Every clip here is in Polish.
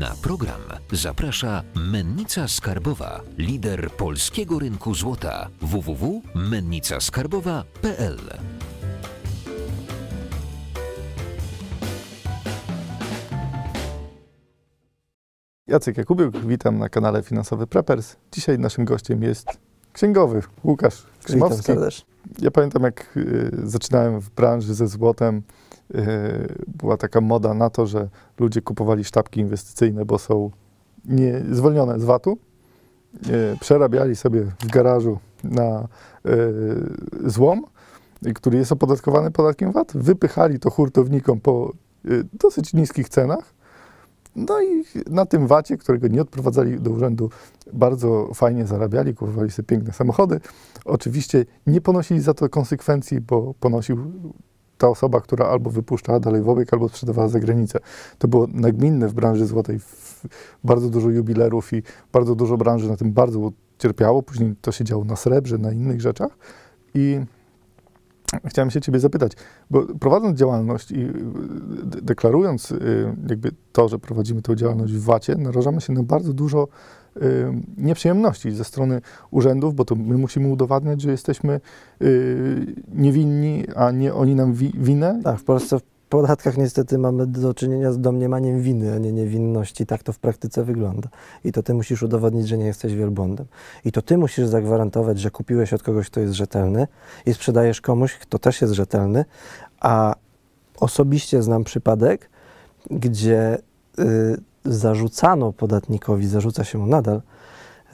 Na program zaprasza Mennica Skarbowa, lider polskiego rynku złota www.mennicaskarbowa.pl. Jacek Jakubiuk, witam na kanale Finansowy Preppers. Dzisiaj naszym gościem jest księgowy Łukasz Witam Krzymowski. serdecznie. Ja pamiętam, jak y, zaczynałem w branży ze złotem, była taka moda na to, że ludzie kupowali sztabki inwestycyjne, bo są nie, zwolnione z VAT-u. Y, przerabiali sobie w garażu na y, złom, który jest opodatkowany podatkiem VAT, wypychali to hurtownikom po dosyć niskich cenach. No i na tym VAT-ie, którego nie odprowadzali do urzędu, bardzo fajnie zarabiali, kupowali sobie piękne samochody. Oczywiście nie ponosili za to konsekwencji, bo ponosił ta osoba, która albo wypuszczała dalej w obieg, albo sprzedawała za granicę. To było nagminne w branży złotej. Bardzo dużo jubilerów i bardzo dużo branży na tym bardzo cierpiało. Później to się działo na srebrze, na innych rzeczach. I chciałem się ciebie zapytać, bo prowadząc działalność i y, de- deklarując y, jakby to, że prowadzimy tę działalność w VAT-ie, narażamy się na bardzo dużo nieprzyjemności ze strony urzędów, bo to my musimy udowadniać, że jesteśmy y, niewinni, a nie oni nam wi- winę. Tak, w Polsce w podatkach niestety mamy do czynienia z domniemaniem winy, a nie niewinności. Tak to w praktyce wygląda. I to ty musisz udowodnić, że nie jesteś wielbłądem. I to ty musisz zagwarantować, że kupiłeś od kogoś, kto jest rzetelny i sprzedajesz komuś, kto też jest rzetelny, a osobiście znam przypadek, gdzie y, zarzucano podatnikowi, zarzuca się mu nadal,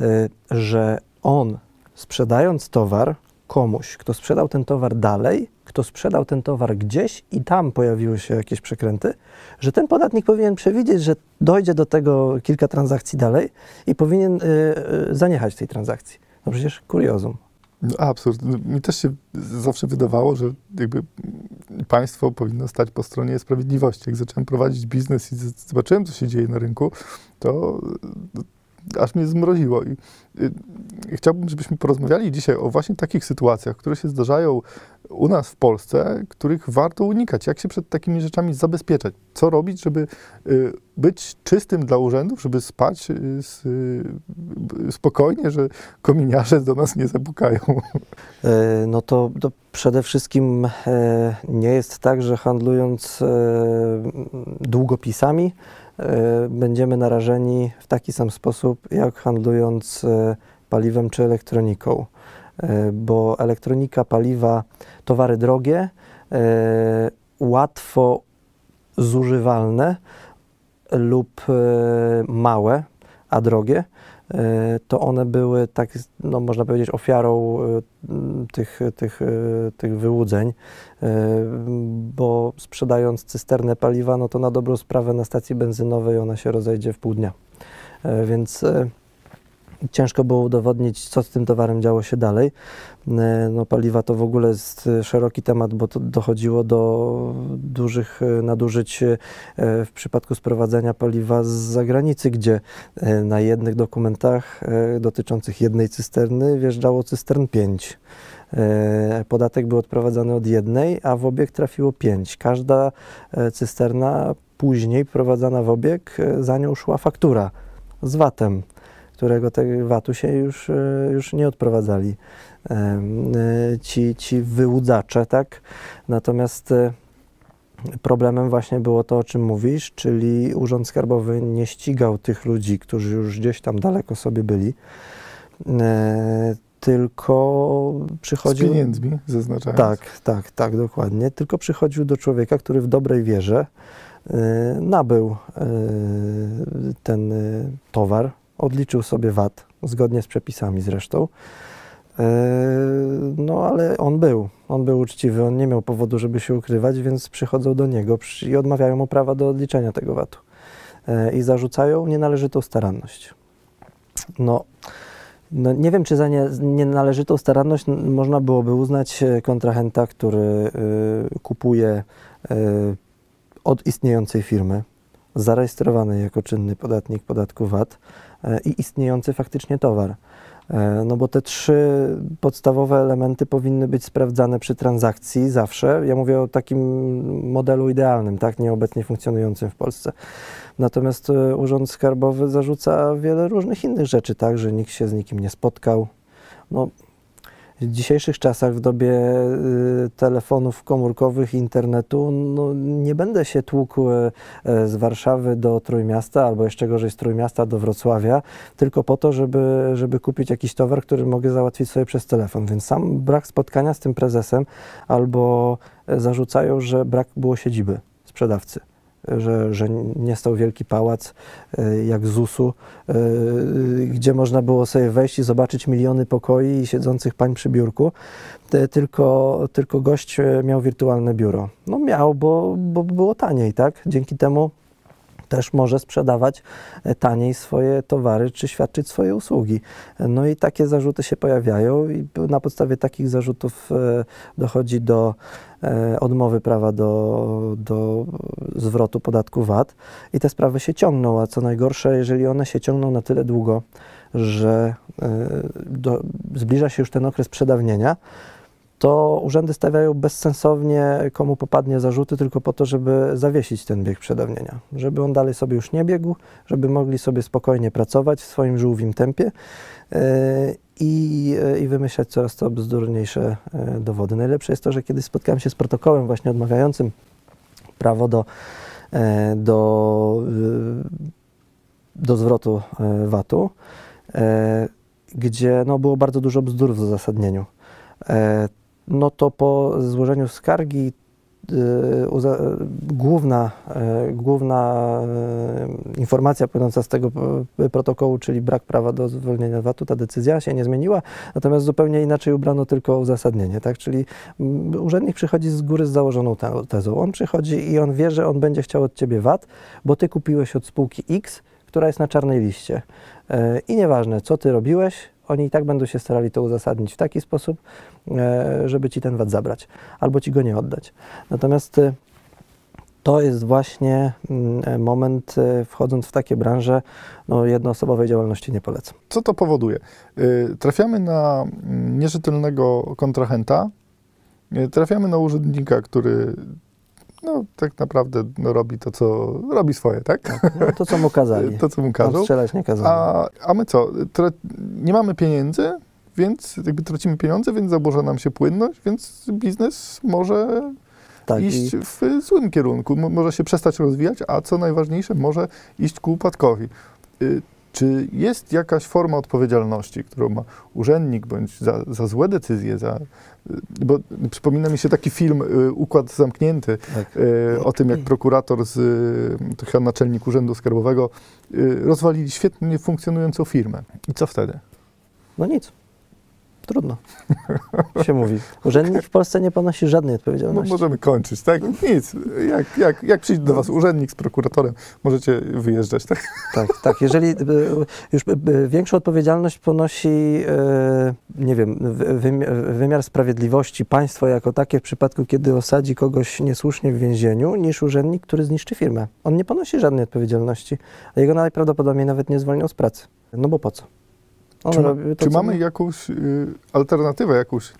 y, że on sprzedając towar komuś, kto sprzedał ten towar dalej, kto sprzedał ten towar gdzieś i tam pojawiły się jakieś przekręty, że ten podatnik powinien przewidzieć, że dojdzie do tego kilka transakcji dalej i powinien y, y, zaniechać tej transakcji. No przecież kuriozum. No, absurd. No, Mi też się zawsze wydawało, że jakby państwo powinno stać po stronie sprawiedliwości. Jak zacząłem prowadzić biznes i zobaczyłem, co się dzieje na rynku, to aż mnie zmroziło. I y, chciałbym, żebyśmy porozmawiali dzisiaj o właśnie takich sytuacjach, które się zdarzają u nas w Polsce, których warto unikać. Jak się przed takimi rzeczami zabezpieczać? Co robić, żeby y, być czystym dla urzędów, żeby spać y, y, spokojnie, że kominiarze do nas nie zapukają. E, No to, to przede wszystkim e, nie jest tak, że handlując e, długopisami będziemy narażeni w taki sam sposób, jak handlując e, paliwem czy elektroniką. E, Bo elektronika, paliwa, towary drogie, e, łatwo zużywalne lub e, małe, a drogie, e, to one były tak, no można powiedzieć, ofiarą e, tych, tych, e, tych wyłudzeń, bo sprzedając cysternę paliwa, no to na dobrą sprawę na stacji benzynowej ona się rozejdzie w pół dnia. Więc ciężko było udowodnić, co z tym towarem działo się dalej. E, No, paliwa to w ogóle jest e, szeroki temat, bo dochodziło do dużych e, nadużyć w przypadku sprowadzania paliwa z zagranicy, gdzie na jednych dokumentach dotyczących jednej cysterny wjeżdżało cystern 5. E, Podatek był odprowadzany od jednej, a w obieg trafiło 5. Każda cysterna później wprowadzana w obieg, za nią szła faktura z VAT-em, którego tego VAT-u się już, e, już nie odprowadzali e, ci, ci wyłudzacze, tak? Natomiast e, problemem właśnie było to, o czym mówisz, czyli Urząd Skarbowy nie ścigał tych ludzi, którzy już gdzieś tam daleko sobie byli, tylko Z przychodził... pieniędzmi zaznaczając. Tak, tak, tak, dokładnie. Tylko przychodził do człowieka, który w dobrej wierze nabył ten towar, odliczył sobie VAT, zgodnie z przepisami zresztą. E, No, ale on był, on był uczciwy, on nie miał powodu, żeby się ukrywać, więc przychodzą do niego i odmawiają mu prawa do odliczenia tego VAT-u. E, I zarzucają nienależytą staranność. No, no, nie wiem, czy za nie, nienależytą staranność można byłoby uznać e, kontrahenta, który y, kupuje y, od istniejącej firmy, zarejestrowany jako czynny podatnik podatku VAT i istniejący faktycznie towar. E, no bo te trzy podstawowe elementy powinny być sprawdzane przy transakcji zawsze. Ja mówię o takim modelu idealnym, tak, nieobecnie funkcjonującym w Polsce. Natomiast e, Urząd Skarbowy zarzuca wiele różnych innych rzeczy, tak, że nikt się z nikim nie spotkał. No, w dzisiejszych czasach, w dobie y, telefonów komórkowych, internetu, no, nie będę się tłukł y, z Warszawy do Trójmiasta, albo jeszcze gorzej z Trójmiasta do Wrocławia, tylko po to, żeby, żeby kupić jakiś towar, który mogę załatwić sobie przez telefon. Więc sam brak spotkania z tym prezesem, albo zarzucają, że brak było siedziby sprzedawcy że, że nie stał wielki pałac e, jak ZUS-u, e, gdzie można było sobie wejść i zobaczyć miliony pokoi i siedzących pań przy biurku, tylko, tylko gość miał wirtualne biuro. No miał, bo, bo było taniej, tak? Dzięki temu też może sprzedawać e, taniej swoje towary czy świadczyć swoje usługi. No i takie zarzuty się pojawiają i na podstawie takich zarzutów dochodzi do E, odmowy prawa do, do zwrotu podatku VAT i te sprawy się ciągną, a co najgorsze, jeżeli one się ciągną na tyle długo, że e, do, zbliża się już ten okres przedawnienia, to urzędy stawiają bezsensownie, komu popadnie zarzuty, tylko po to, żeby zawiesić ten bieg przedawnienia. Żeby on dalej sobie już nie biegł, żeby mogli sobie spokojnie pracować w swoim żółwim tempie e, i, e, i wymyślać coraz to bzdurniejsze e, dowody. Najlepsze jest to, że kiedy spotkałem się z protokołem właśnie odmawiającym prawo do, do, do zwrotu VAT-u, gdzie no, było bardzo dużo bzdur w uzasadnieniu, no to po złożeniu skargi Y, główna, y, główna y, informacja płynąca z tego protokołu, czyli brak prawa do zwolnienia VAT-u, ta decyzja się nie zmieniła, natomiast zupełnie inaczej ubrano tylko uzasadnienie, tak? Czyli mm, urzędnik przychodzi z góry z założoną tezą. On przychodzi i on wie, że on będzie chciał od ciebie VAT, bo ty kupiłeś od spółki X, która jest na czarnej liście. I nieważne, co ty robiłeś, oni i tak będą się starali to uzasadnić w taki sposób, e, żeby ci ten VAT zabrać albo ci go nie oddać. Natomiast e, to jest właśnie mm, e, moment, wchodząc w takie branże, no, jednoosobowej działalności nie polecam. Co to powoduje? Trafiamy na mm, nierzetelnego kontrahenta, trafiamy na urzędnika, który no, tak naprawdę no, robi to, co robi swoje, tak? tak no, to, co mu kazali. To, co mu kazał. strzelać nie kazali. A, a my co? Tra nie mamy pieniędzy, więc jakby tracimy pieniądze, więc zaburza nam się płynność, więc biznes może tak, iść i... w złym kierunku, może się przestać rozwijać, a co najważniejsze, może iść ku upadkowi. Y, czy jest jakaś forma odpowiedzialności, którą ma urzędnik bądź za, za złe decyzje, za, bo przypomina mi się taki film y, Układ Zamknięty tak. Y, o tym, jak prokurator z to chyba naczelnik Urzędu Skarbowego y, rozwalili świetnie funkcjonującą firmę. I co wtedy? No nic. Trudno, się mówi. Urzędnik w Polsce nie ponosi żadnej odpowiedzialności. No, możemy kończyć, tak? Nic. Jak, jak, jak przyjdzie do Was urzędnik z prokuratorem, możecie wyjeżdżać, tak? Tak, tak. Jeżeli y, już y, y, większą odpowiedzialność ponosi, nie wiem, wymiar sprawiedliwości, państwo jako takie w przypadku, kiedy osadzi kogoś niesłusznie w więzieniu, niż urzędnik, który zniszczy firmę. On nie ponosi żadnej odpowiedzialności, a jego najprawdopodobniej nawet nie zwolnią z pracy. No bo po co? Czy, to, czy mamy my... jakąś y, alternatywę, jakąś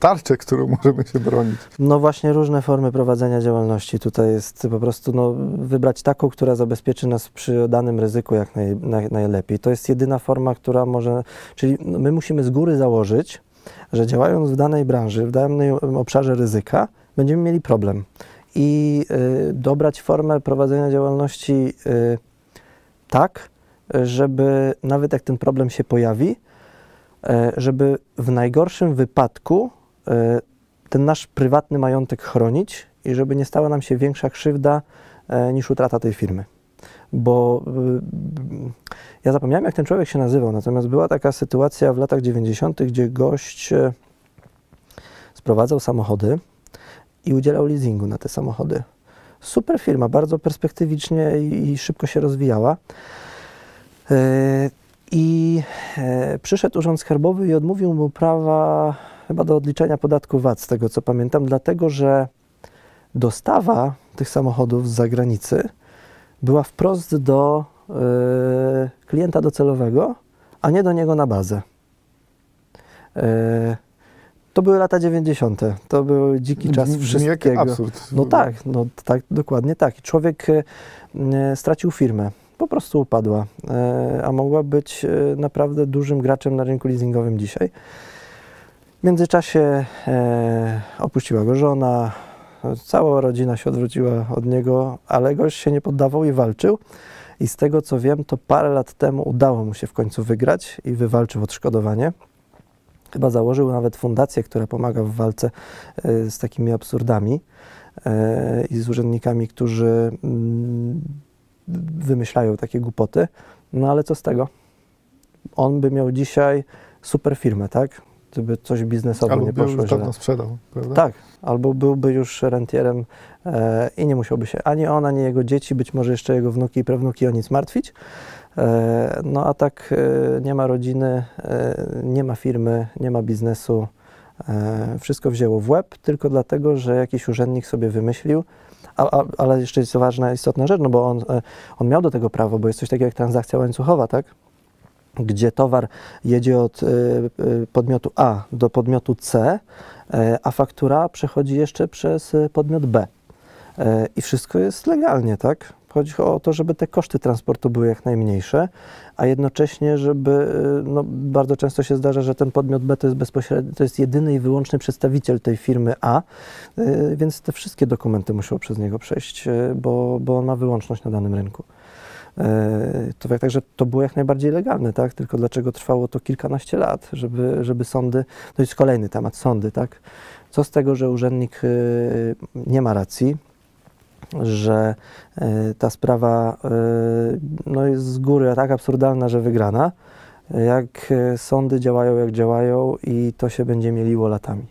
tarczę, którą możemy się bronić? No właśnie różne formy prowadzenia działalności. Tutaj jest po prostu no, wybrać taką, która zabezpieczy nas przy danym ryzyku jak naj, naj, najlepiej. To jest jedyna forma, która może, czyli no, my musimy z góry założyć, że działając w danej branży, w danym obszarze ryzyka, będziemy mieli problem. I y, dobrać formę prowadzenia działalności y, tak, żeby nawet jak ten problem się pojawi, e, żeby w najgorszym wypadku e, ten nasz prywatny majątek chronić i żeby nie stała nam się większa krzywda e, niż utrata tej firmy. Bo ja zapomniałem, jak ten człowiek się nazywał, natomiast była taka sytuacja w latach 90., gdzie gość sprowadzał samochody i udzielał leasingu na te samochody. Super firma, bardzo perspektywicznie i, i szybko się rozwijała. E, I e, przyszedł Urząd Skarbowy i odmówił mu prawa chyba do odliczenia podatku VAT, z tego co pamiętam, dlatego że dostawa tych samochodów z zagranicy była wprost do e, klienta docelowego, a nie do niego na bazę. E, to były lata 90. To był dziki czas Brzmi wszystkiego. Jak absurd. No tak, no tak, dokładnie tak. I Człowiek stracił firmę, po prostu upadła, e, a mogła być e, naprawdę dużym graczem na rynku leasingowym dzisiaj. W międzyczasie e, opuściła go żona, cała rodzina się odwróciła od niego, ale gość się nie poddawał i walczył. I z tego co wiem, to parę lat temu udało mu się w końcu wygrać i wywalczył odszkodowanie. Chyba założył nawet fundację, która pomaga w walce z takimi absurdami i z urzędnikami, którzy mm, wymyślają takie głupoty. No ale co z tego? On by miał dzisiaj super firmę, tak? Gdyby coś biznesowo Albo nie poszło już źle. sprzedał, prawda? Tak, albo byłby już rentierem e, i nie musiałby się ani on, ani jego dzieci, być może jeszcze jego wnuki i prawnuki o nic martwić. E, no a tak e, nie ma rodziny, e, nie ma firmy, nie ma biznesu. E, wszystko wzięło w łeb tylko dlatego, że jakiś urzędnik sobie wymyślił, a, a, ale jeszcze jest ważna, istotna rzecz, no bo on, e, on miał do tego prawo, bo jest coś takiego jak transakcja łańcuchowa, tak? gdzie towar jedzie od y, y, podmiotu A do podmiotu C, a faktura przechodzi jeszcze przez podmiot B. I wszystko jest legalnie, tak? Chodzi o to, żeby te koszty transportu były jak najmniejsze, a jednocześnie, żeby, y, no, bardzo często się zdarza, że ten podmiot B to jest bezpośrednio, to jest jedyny i wyłączny przedstawiciel tej firmy A, y, więc te wszystkie dokumenty muszą przez niego przejść, y, bo, bo on ma wyłączność na danym rynku. E, To tak, także to było jak najbardziej legalne, tak? Tylko dlaczego trwało to kilkanaście lat, żeby, żeby sądy, to jest kolejny temat, sądy, tak? Co z tego, że urzędnik nie ma racji, że y, ta sprawa y, no jest z góry tak absurdalna, że wygrana, jak y, sądy działają jak działają i to się będzie mieliło latami.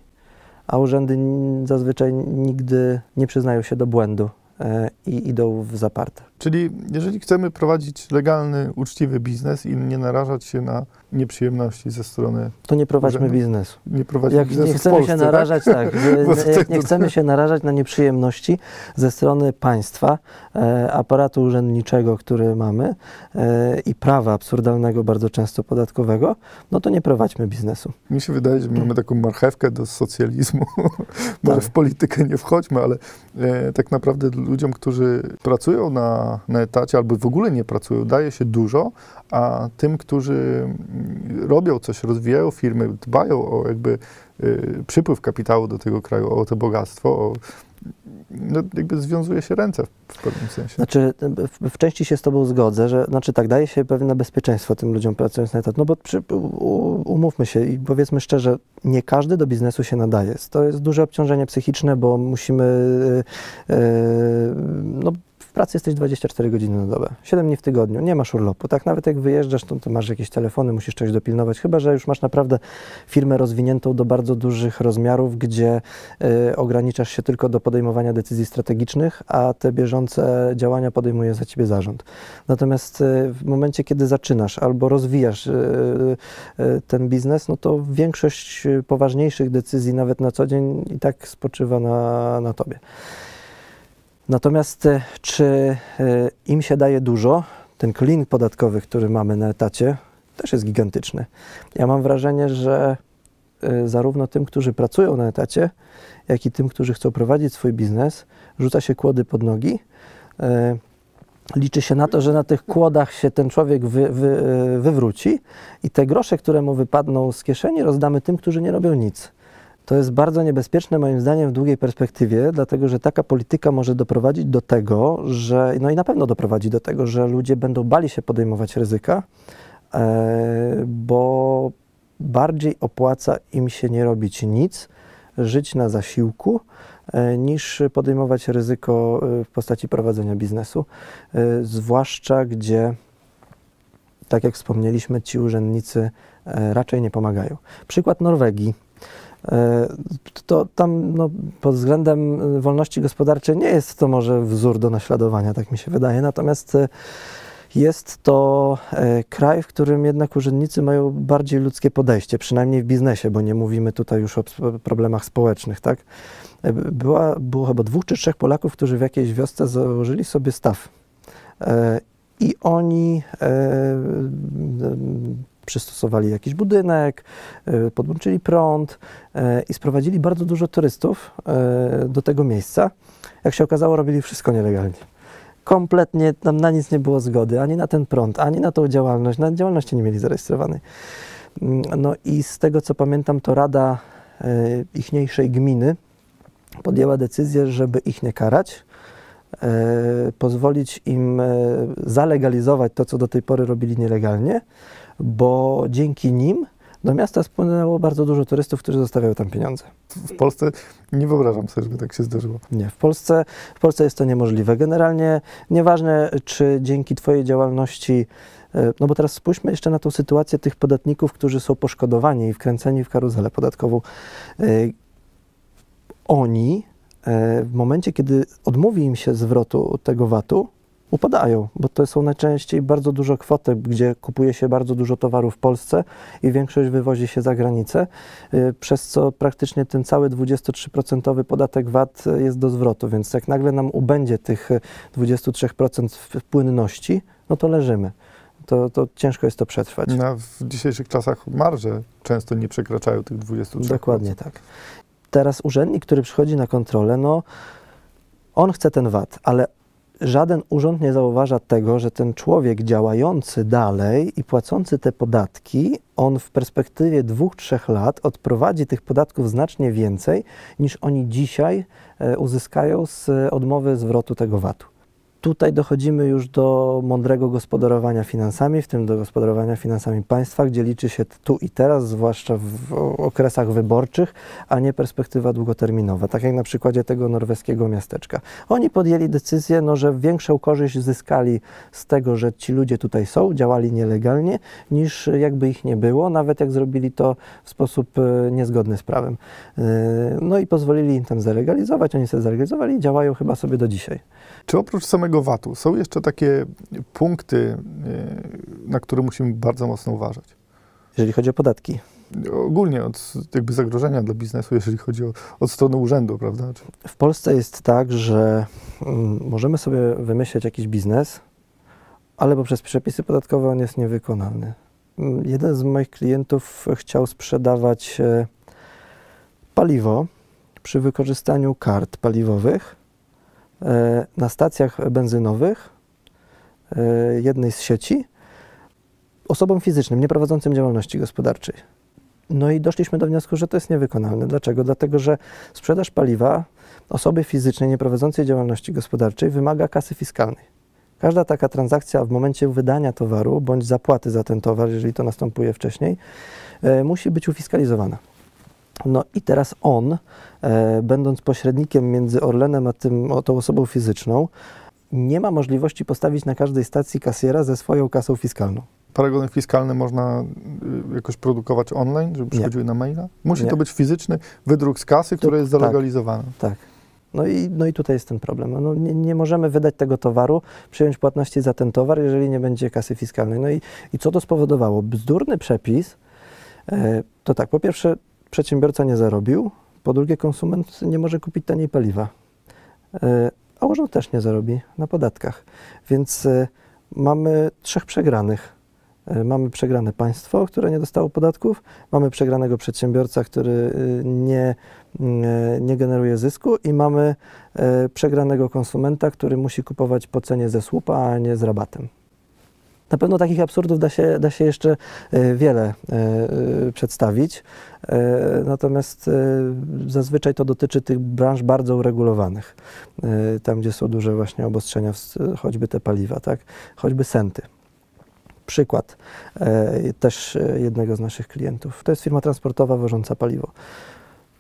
A urzędy zazwyczaj nigdy nie przyznają się do błędu e, i idą w zaparte. Czyli jeżeli chcemy prowadzić legalny, uczciwy biznes i nie narażać się na nieprzyjemności ze strony, To nie prowadźmy biznesu. nie prowadzić Jak biznesu nie chcemy Polsce, się narażać, tak, że- to jak tak nie chcemy się narażać na nieprzyjemności ze strony państwa, e, aparatu urzędniczego, który mamy e, i prawa absurdalnego bardzo często podatkowego, no to nie prowadźmy biznesu. Tak? Mi się wydaje, że mamy taką marchewkę do socjalizmu. Może Tak. w politykę nie wchodźmy, ale e, tak naprawdę ludziom, którzy pracują na, na etacie albo w ogóle nie pracują, daje się dużo, a tym, którzy mm, robią coś, rozwijają firmy, dbają o jakby y, przypływ kapitału do tego kraju, o to bogactwo, o, no, jakby związuje się ręce w, pewnym sensie. Znaczy, w, w części się z Tobą zgodzę, że znaczy tak, daje się pewne bezpieczeństwo tym ludziom pracując na etat. No bo przy, u, umówmy się i powiedzmy szczerze, nie każdy do biznesu się nadaje. To jest duże obciążenie psychiczne, bo musimy. e, no, pracy jesteś 24 godziny na dobę, 7 dni w tygodniu, nie masz urlopu. Tak, nawet jak wyjeżdżasz, to, to masz jakieś telefony, musisz czegoś dopilnować, chyba że już masz naprawdę firmę rozwiniętą do bardzo dużych rozmiarów, gdzie e, ograniczasz się tylko do podejmowania decyzji strategicznych, a te bieżące działania podejmuje za ciebie zarząd. Natomiast e, w momencie, kiedy zaczynasz albo rozwijasz e, e, ten biznes, no to większość e, poważniejszych decyzji, nawet na co dzień, i tak spoczywa na, na tobie. Natomiast e, czy e, im się daje dużo, ten klin podatkowy, który mamy na etacie, też jest gigantyczny. Ja mam wrażenie, że e, zarówno tym, którzy pracują na etacie, jak i tym, którzy chcą prowadzić swój biznes, rzuca się kłody pod nogi. Liczy się na to, że na tych kłodach się ten człowiek wy, wy, wywróci i te grosze, które mu wypadną z kieszeni, rozdamy tym, którzy nie robią nic. To jest bardzo niebezpieczne moim zdaniem w długiej perspektywie, dlatego że taka polityka może doprowadzić do tego, że, no i na pewno doprowadzi do tego, że ludzie będą bali się podejmować ryzyka, e, bo bardziej opłaca im się nie robić nic, żyć na zasiłku, e, niż podejmować ryzyko e, w postaci prowadzenia biznesu. Zwłaszcza gdzie, tak jak wspomnieliśmy, ci urzędnicy raczej nie pomagają. Przykład Norwegii. E, To tam no, pod względem e, wolności gospodarczej nie jest to może wzór do naśladowania, tak mi się wydaje. Natomiast e, jest to e, kraj, w którym jednak urzędnicy mają bardziej ludzkie podejście, przynajmniej w biznesie, bo nie mówimy tutaj już o problemach społecznych, tak? E, Była, było chyba dwóch czy trzech Polaków, którzy w jakiejś wiosce założyli sobie staw. I oni przystosowali jakiś budynek, e, podłączyli prąd e, i sprowadzili bardzo dużo turystów e, do tego miejsca. Jak się okazało, robili wszystko nielegalnie. Kompletnie tam na nic nie było zgody, ani na ten prąd, ani na tą działalność. Na działalności nie mieli zarejestrowanej. Mm, No i z tego co pamiętam, to rada ichniejszej gminy podjęła decyzję, żeby ich nie karać, pozwolić im zalegalizować to, co do tej pory robili nielegalnie, bo dzięki nim do miasta spłynęło bardzo dużo turystów, którzy zostawiają tam pieniądze. W Polsce nie wyobrażam sobie, żeby tak się zdarzyło. Nie, w Polsce, w Polsce jest to niemożliwe. Generalnie nieważne, czy dzięki Twojej działalności, e, no bo teraz spójrzmy jeszcze na tą sytuację tych podatników, którzy są poszkodowani i wkręceni w karuzelę podatkową. E, Oni e, w momencie, kiedy odmówi im się zwrotu tego VAT-u, upadają, bo to są najczęściej bardzo duże kwoty, gdzie kupuje się bardzo dużo towarów w Polsce i większość wywozi się za granicę, y, przez co praktycznie ten cały 23% podatek VAT jest do zwrotu, więc jak nagle nam ubędzie tych y, 23% w- płynności, no to leżymy. To, to ciężko jest to przetrwać. Na, w dzisiejszych czasach marże często nie przekraczają tych 23%. Dokładnie tak. Teraz urzędnik, który przychodzi na kontrolę, no on chce ten VAT, ale żaden urząd nie zauważa tego, że ten człowiek działający dalej i płacący te podatki, on w perspektywie dwóch, trzech lat odprowadzi tych podatków znacznie więcej, niż oni dzisiaj e, uzyskają z e, odmowy zwrotu tego VAT-u. Tutaj dochodzimy już do mądrego gospodarowania finansami, w tym do gospodarowania finansami państwa, gdzie liczy się tu i teraz, zwłaszcza w okresach wyborczych, a nie perspektywa długoterminowa, tak jak na przykładzie tego norweskiego miasteczka. Oni podjęli decyzję, no, że większą korzyść zyskali z tego, że ci ludzie tutaj są, działali nielegalnie, niż jakby ich nie było, nawet jak zrobili to w sposób e, niezgodny z prawem. E, No i pozwolili im tam zalegalizować, oni sobie zalegalizowali i działają chyba sobie do dzisiaj. Czy oprócz samego VAT-u są jeszcze takie punkty, e, na które musimy bardzo mocno uważać? Jeżeli chodzi o podatki. Ogólnie od jakby zagrożenia dla biznesu, jeżeli chodzi o od strony urzędu, prawda? W Polsce jest tak, że mm, możemy sobie wymyśleć jakiś biznes, ale poprzez przepisy podatkowe on jest niewykonalny. Mm, Jeden z moich klientów chciał sprzedawać e, paliwo przy wykorzystaniu kart paliwowych na stacjach benzynowych e, jednej z sieci osobom fizycznym, nieprowadzącym działalności gospodarczej. No i doszliśmy do wniosku, że to jest niewykonalne. Dlaczego? Dlatego, że sprzedaż paliwa osoby fizycznej nieprowadzącej działalności gospodarczej wymaga kasy fiskalnej. Każda taka transakcja w momencie wydania towaru bądź zapłaty za ten towar, jeżeli to następuje wcześniej, e, musi być ufiskalizowana. No i teraz on, e, będąc pośrednikiem między Orlenem a tym, o tą osobą fizyczną, nie ma możliwości postawić na każdej stacji kasjera ze swoją kasą fiskalną. paragony fiskalne można y, jakoś produkować online, żeby przychodziły na maila? Musi Nie. to być fizyczny wydruk z kasy, która jest tak. zalegalizowana. Tak. No i, no i tutaj jest ten problem. No nie, nie możemy wydać tego towaru, przyjąć płatności za ten towar, jeżeli nie będzie kasy fiskalnej. No i, i co to spowodowało? Bzdurny przepis, e, to tak, po pierwsze przedsiębiorca nie zarobił, po drugie konsument nie może kupić taniej paliwa, e, a urząd też nie zarobi na podatkach. Więc e, mamy trzech przegranych. E, Mamy przegrane państwo, które nie dostało podatków, mamy przegranego przedsiębiorca, który nie, nie generuje zysku i mamy przegranego konsumenta, który musi kupować po cenie ze słupa, a nie z rabatem. Na pewno takich absurdów da się, da się jeszcze wiele przedstawić, natomiast e, zazwyczaj to dotyczy tych branż bardzo uregulowanych, e, tam gdzie są duże właśnie obostrzenia, choćby te paliwa, tak? choćby senty. Przykład e, też e, jednego z naszych klientów. To jest firma transportowa wożąca paliwo.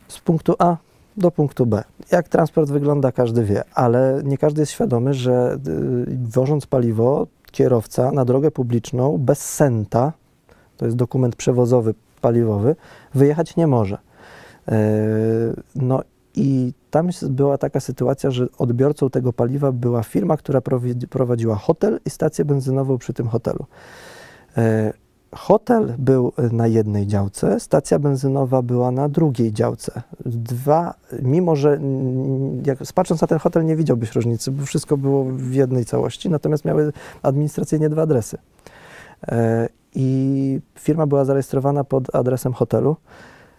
Z punktu A do punktu B. Jak transport wygląda, każdy wie, ale nie każdy jest świadomy, że wożąc paliwo, kierowca na drogę publiczną bez senta, to jest dokument przewozowy paliwowy, wyjechać nie może. E, No i tam była taka sytuacja, że odbiorcą tego paliwa była firma, która prowadziła hotel i stację benzynową przy tym hotelu. E, Hotel był na jednej działce, stacja benzynowa była na drugiej działce. Dwa, mimo że jak, patrząc na ten hotel nie widziałbyś różnicy, bo wszystko było w jednej całości, natomiast miały administracyjnie dwa adresy. I firma była zarejestrowana pod adresem hotelu.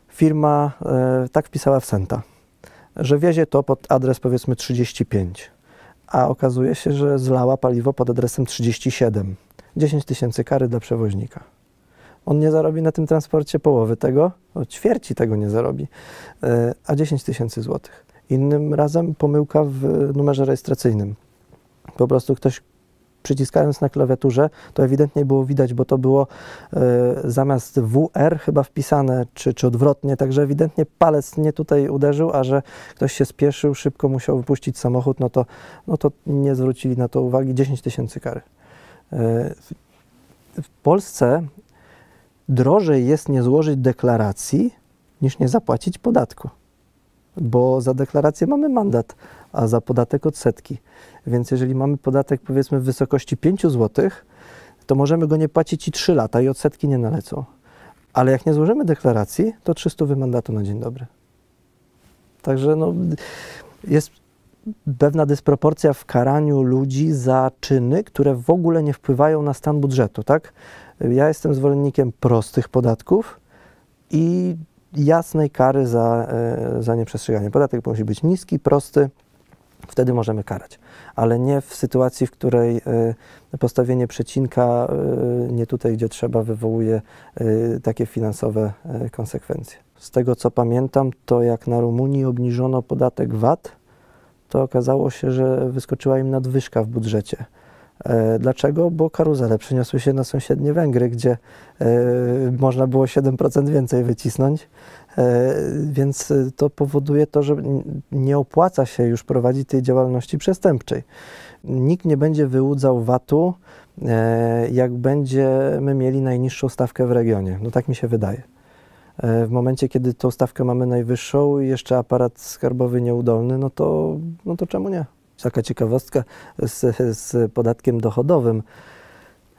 Firma e, tak wpisała w Senta, że wiezie to pod adres powiedzmy 35, a okazuje się, że zlała paliwo pod adresem 37. 10 tysięcy kary dla przewoźnika. On nie zarobi na tym transporcie połowy tego, no ćwierci tego nie zarobi, e, a 10 tysięcy złotych. Innym razem pomyłka w numerze rejestracyjnym. Po prostu ktoś przyciskając na klawiaturze, to ewidentnie było widać, bo to było e, zamiast WR chyba wpisane, czy, czy odwrotnie, także ewidentnie palec nie tutaj uderzył, a że ktoś się spieszył, szybko musiał wypuścić samochód, no to, no to nie zwrócili na to uwagi, 10 tysięcy kary. W, w Polsce drożej jest nie złożyć deklaracji, niż nie zapłacić podatku, bo za deklarację mamy mandat, a za podatek odsetki. Więc jeżeli mamy podatek powiedzmy w wysokości 5 zł, to możemy go nie płacić i 3 lata i odsetki nie nalecą. Ale jak nie złożymy deklaracji, to 300 mandatu na dzień dobry. Także no, jest pewna dysproporcja w karaniu ludzi za czyny, które w ogóle nie wpływają na stan budżetu, tak? Ja jestem zwolennikiem prostych podatków i jasnej kary za, e, za nieprzestrzeganie. Podatek musi być niski, prosty, wtedy możemy karać, ale nie w sytuacji, w której y, postawienie przecinka y, nie tutaj, gdzie trzeba, wywołuje takie finansowe konsekwencje. Z tego co pamiętam, to jak na Rumunii obniżono podatek VAT, to okazało się, że wyskoczyła im nadwyżka w budżecie. E, dlaczego? Bo karuzele przeniosły się na sąsiednie Węgry, gdzie e, można było 7% więcej wycisnąć. E, więc to powoduje to, że nie opłaca się już prowadzić tej działalności przestępczej. Nikt nie będzie wyłudzał VAT-u, jak będziemy mieli najniższą stawkę w regionie. No tak mi się wydaje. W momencie, kiedy tą stawkę mamy najwyższą i jeszcze aparat skarbowy nieudolny, no to, no to czemu nie? Taka ciekawostka z, z podatkiem dochodowym.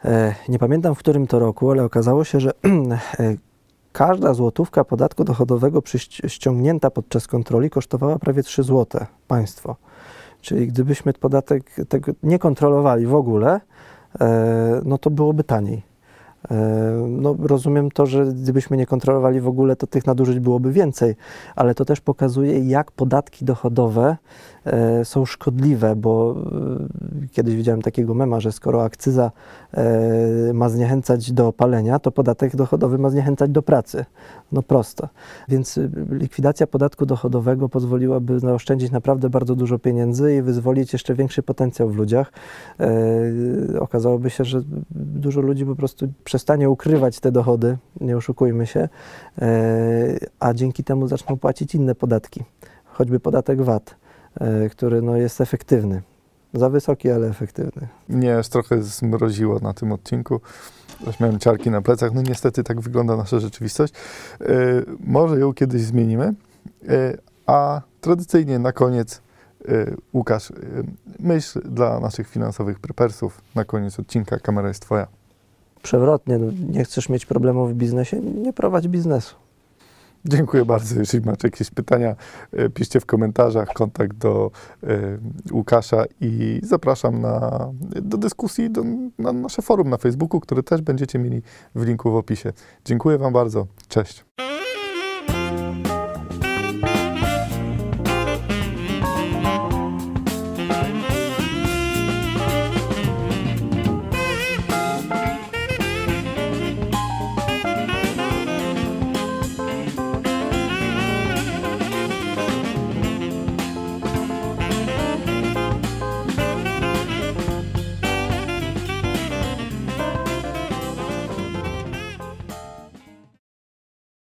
E, nie pamiętam w którym to roku, ale okazało się, że e, każda złotówka podatku dochodowego ściągnięta podczas kontroli kosztowała prawie 3 zł państwo. Czyli gdybyśmy podatek tego nie kontrolowali w ogóle, e, no to byłoby taniej. No, rozumiem to, że gdybyśmy nie kontrolowali w ogóle, to tych nadużyć byłoby więcej, ale to też pokazuje, jak podatki dochodowe są szkodliwe, bo e, kiedyś widziałem takiego mema, że skoro akcyza e, ma zniechęcać do palenia, to podatek dochodowy ma zniechęcać do pracy. No prosto. Więc likwidacja podatku dochodowego pozwoliłaby zaoszczędzić naprawdę bardzo dużo pieniędzy i wyzwolić jeszcze większy potencjał w ludziach. Okazałoby się, że dużo ludzi po prostu przestanie ukrywać te dochody, nie oszukujmy się, a dzięki temu zaczną płacić inne podatki, choćby podatek VAT. E, który no, jest efektywny. Za wysoki, ale efektywny. Mnie aż trochę zmroziło na tym odcinku. Już miałem ciarki na plecach. No niestety tak wygląda nasza rzeczywistość. E, może ją kiedyś zmienimy. E, a tradycyjnie na koniec Łukasz, myśl dla naszych finansowych prepersów na koniec odcinka. Kamera jest Twoja. Przewrotnie, no, nie chcesz mieć problemów w biznesie? Nie prowadź biznesu. Dziękuję bardzo. Jeżeli macie jakieś pytania, e, piszcie w komentarzach kontakt do e, Łukasza i zapraszam na, do dyskusji do, na nasze forum na Facebooku, które też będziecie mieli w linku w opisie. Dziękuję Wam bardzo. Cześć.